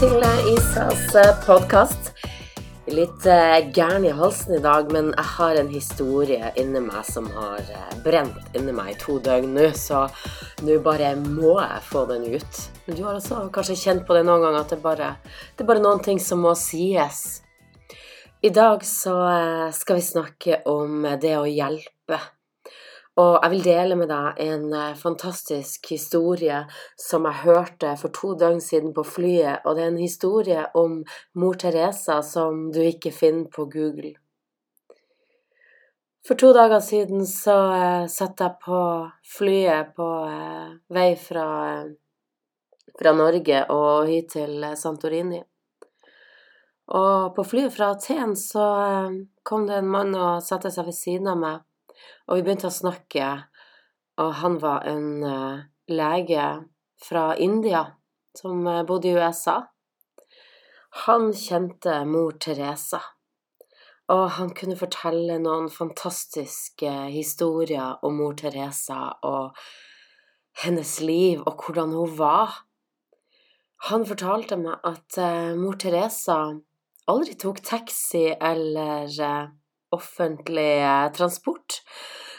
til Isas podkast. Litt uh, gæren i halsen i dag, men jeg har en historie inni meg som har uh, brent inni meg i to døgn nå, så nå bare må jeg få den ut. Men du har også kanskje kjent på det noen ganger, at det bare, det er bare noen ting som må sies. I dag så uh, skal vi snakke om det å hjelpe. Og jeg vil dele med deg en eh, fantastisk historie som jeg hørte for to døgn siden på flyet. Og det er en historie om mor Teresa som du ikke finner på Google. For to dager siden så uh, satt jeg på flyet på uh, vei fra, fra Norge og hit til Santorini. Og på flyet fra Aten så kom det en mann og satte seg ved siden av meg. Og vi begynte å snakke, og han var en uh, lege fra India som uh, bodde i USA. Han kjente mor Teresa, og han kunne fortelle noen fantastiske historier om mor Teresa og hennes liv og hvordan hun var. Han fortalte meg at uh, mor Teresa aldri tok taxi eller offentlig transport.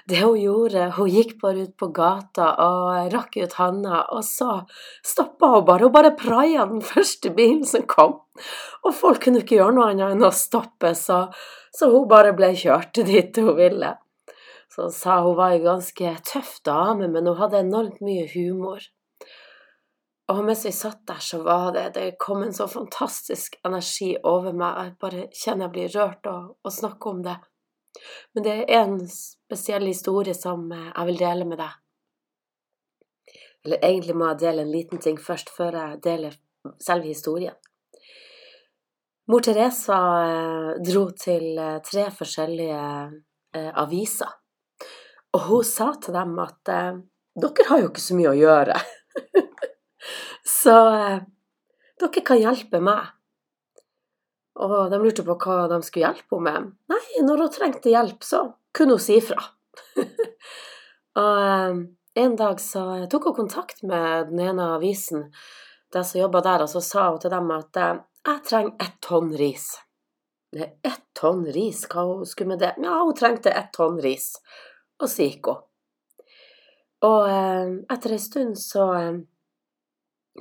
Det hun gjorde, hun gikk bare ut på gata og rakk ut handa, og så stoppa hun bare. Hun bare praia den første bilen som kom. Og folk kunne ikke gjøre noe annet enn å stoppe, så, så hun bare ble kjørt dit hun ville. Så hun sa hun var ei ganske tøff dame, men hun hadde enormt mye humor. Og mens vi satt der, så var det Det kom en så fantastisk energi over meg. Jeg bare kjenner jeg blir rørt av å snakke om det. Men det er en spesiell historie som eh, jeg vil dele med deg. Eller egentlig må jeg dele en liten ting først, før jeg deler selve historien. Mor Teresa eh, dro til eh, tre forskjellige aviser, og hun sa til dem at dere har jo ikke så mye å gjøre, så dere kan hjelpe meg. Og de lurte på hva de skulle hjelpe henne med. Nei, når hun trengte hjelp, så kunne hun si ifra. og eh, en dag så tok hun kontakt med den ene avisen, de som jobba der, og så sa hun til dem at eh, jeg trenger ett tonn ris. Det er ett tonn ris, hva hun skulle med det? Ja, hun trengte ett tonn ris. Og så gikk hun. Og eh, etter ei stund så,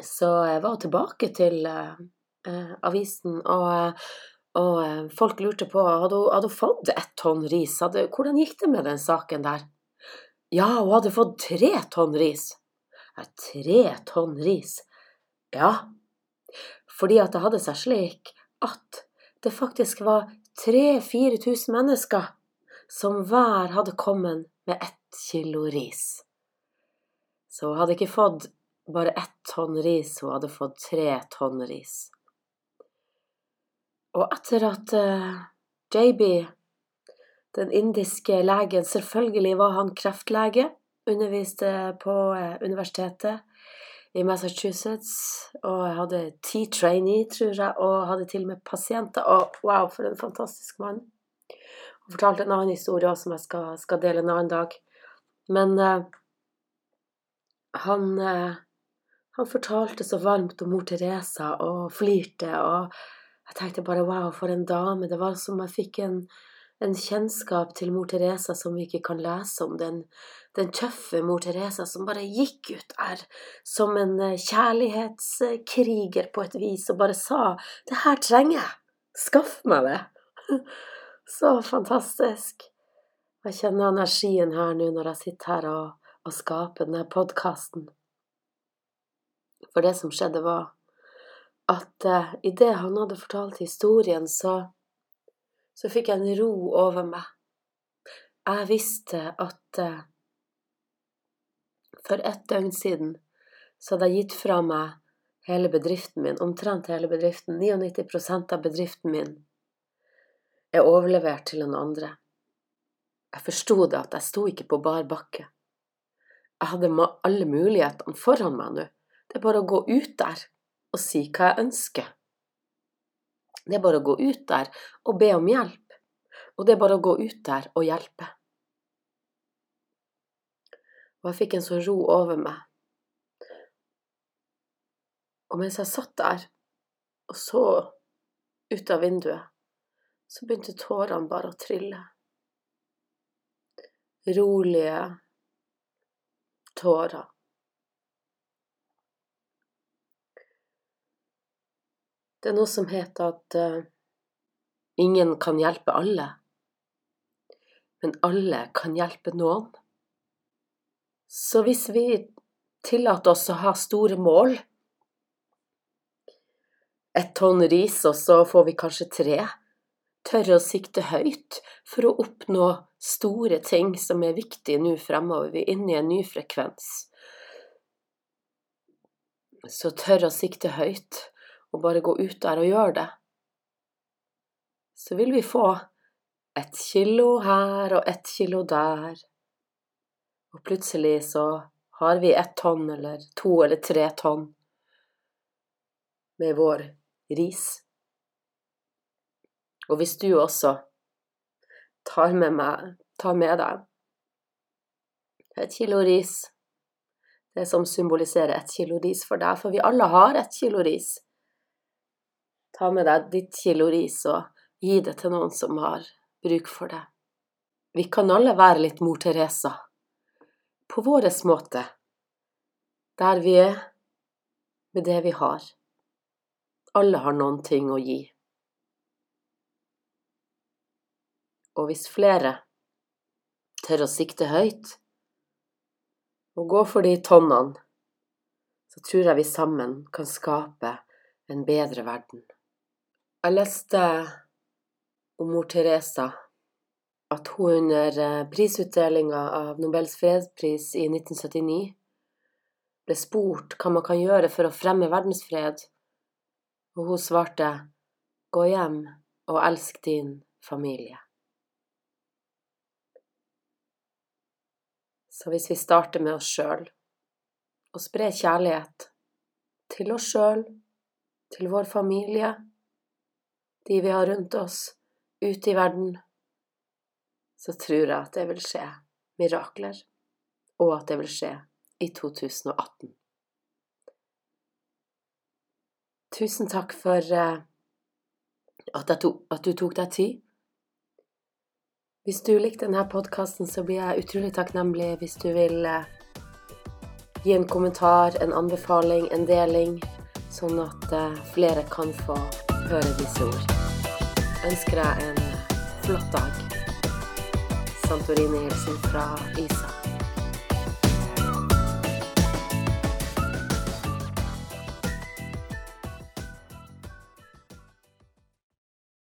så jeg var tilbake til eh, avisen, og, og, eh, folk lurte på hadde hun, hadde fått ett tonn ris. Hadde, hvordan gikk det med den saken der? Ja, hun hadde fått tre tonn ris. Ja, tre tonn ris? Ja, fordi at det hadde seg slik at det faktisk var 3000-4000 mennesker som hver hadde kommet med ett kilo ris. Så hun hadde ikke fått bare ett tonn ris, hun hadde fått tre tonn ris. Og etter at uh, eh, JB, den indiske legen, selvfølgelig var han kreftlege, underviste på uh, universitetet i Massachusetts og hadde ti trainee, tror jeg, og hadde til og med pasienter. Og wow, for en fantastisk mann. Hun fortalte en annen historie også, som jeg skal, skal dele en annen dag. Men uh, han, han fortalte så varmt om mor Teresa og flirte. og jeg tenkte bare wow, for en dame. Det var som jeg fikk en, en kjennskap til mor Teresa som vi ikke kan lese om. Den, den tøffe mor Teresa som bare gikk ut der som en eh, kjærlighetskriger på et vis og bare sa 'Det her trenger jeg. Skaff meg det'. Så fantastisk. Jeg kjenner energien her nå når jeg sitter her og, og skaper denne podkasten. For det som skjedde, var at uh, idet han hadde fortalt historien, så, så fikk jeg en ro over meg. Jeg visste at uh, for ett døgn siden så hadde jeg gitt fra meg hele bedriften min, omtrent hele bedriften. 99% av bedriften min er overlevert til noen andre. Jeg forsto det at jeg sto ikke på bar bakke. Jeg hadde alle mulighetene foran meg nå. Det er bare å gå ut der og si hva jeg ønsker. Det er bare å gå ut der og be om hjelp, og det er bare å gå ut der og hjelpe. Og jeg fikk en sånn ro over meg. Og mens jeg satt der Og så, ut av vinduet, så begynte tårene bare å trille. Rolige tårer. Det er noe som heter at uh, ingen kan hjelpe alle, men alle kan hjelpe noen. Så hvis vi tillater oss å ha store mål, et tonn ris, og så får vi kanskje tre, tørre å sikte høyt for å oppnå store ting som er viktige nå fremover, vi er inne i en ny frekvens. Så tørre å sikte høyt og bare gå ut der og gjøre det. Så vil vi få et kilo her og et kilo der. Og plutselig så har vi ett tonn eller to eller tre tonn med vår ris. Og hvis du også tar med, meg, tar med deg et kilo ris, det som symboliserer ett kilo ris for deg, for vi alle har ett kilo ris Ta med deg ditt kilo ris og gi det til noen som har bruk for det. Vi kan alle være litt mor Teresa, på vår måte, der vi er, med det vi har. Alle har noen ting å gi. Og hvis flere tør å sikte høyt og gå for de tonnene, så tror jeg vi sammen kan skape en bedre verden. Jeg leste om mor Teresa at hun under eh, prisutdelinga av Nobels fredspris i 1979 ble spurt hva man kan gjøre for å fremme verdensfred, og hun svarte gå hjem og elsk din familie. Så hvis vi starter med oss sjøl og sprer kjærlighet til oss sjøl, til vår familie, de vi har rundt oss, ute i verden, så tror jeg at det vil skje mirakler, og at det vil skje i 2018. Tusen takk for eh, at, tok, at du tok deg tid. Hvis du likte denne podkasten, så blir jeg utrolig takknemlig hvis du vil eh, gi en kommentar, en anbefaling, en deling, sånn at eh, flere kan få høre disse ord ønsker deg en flott dag. Santorini-hilsen fra Isa.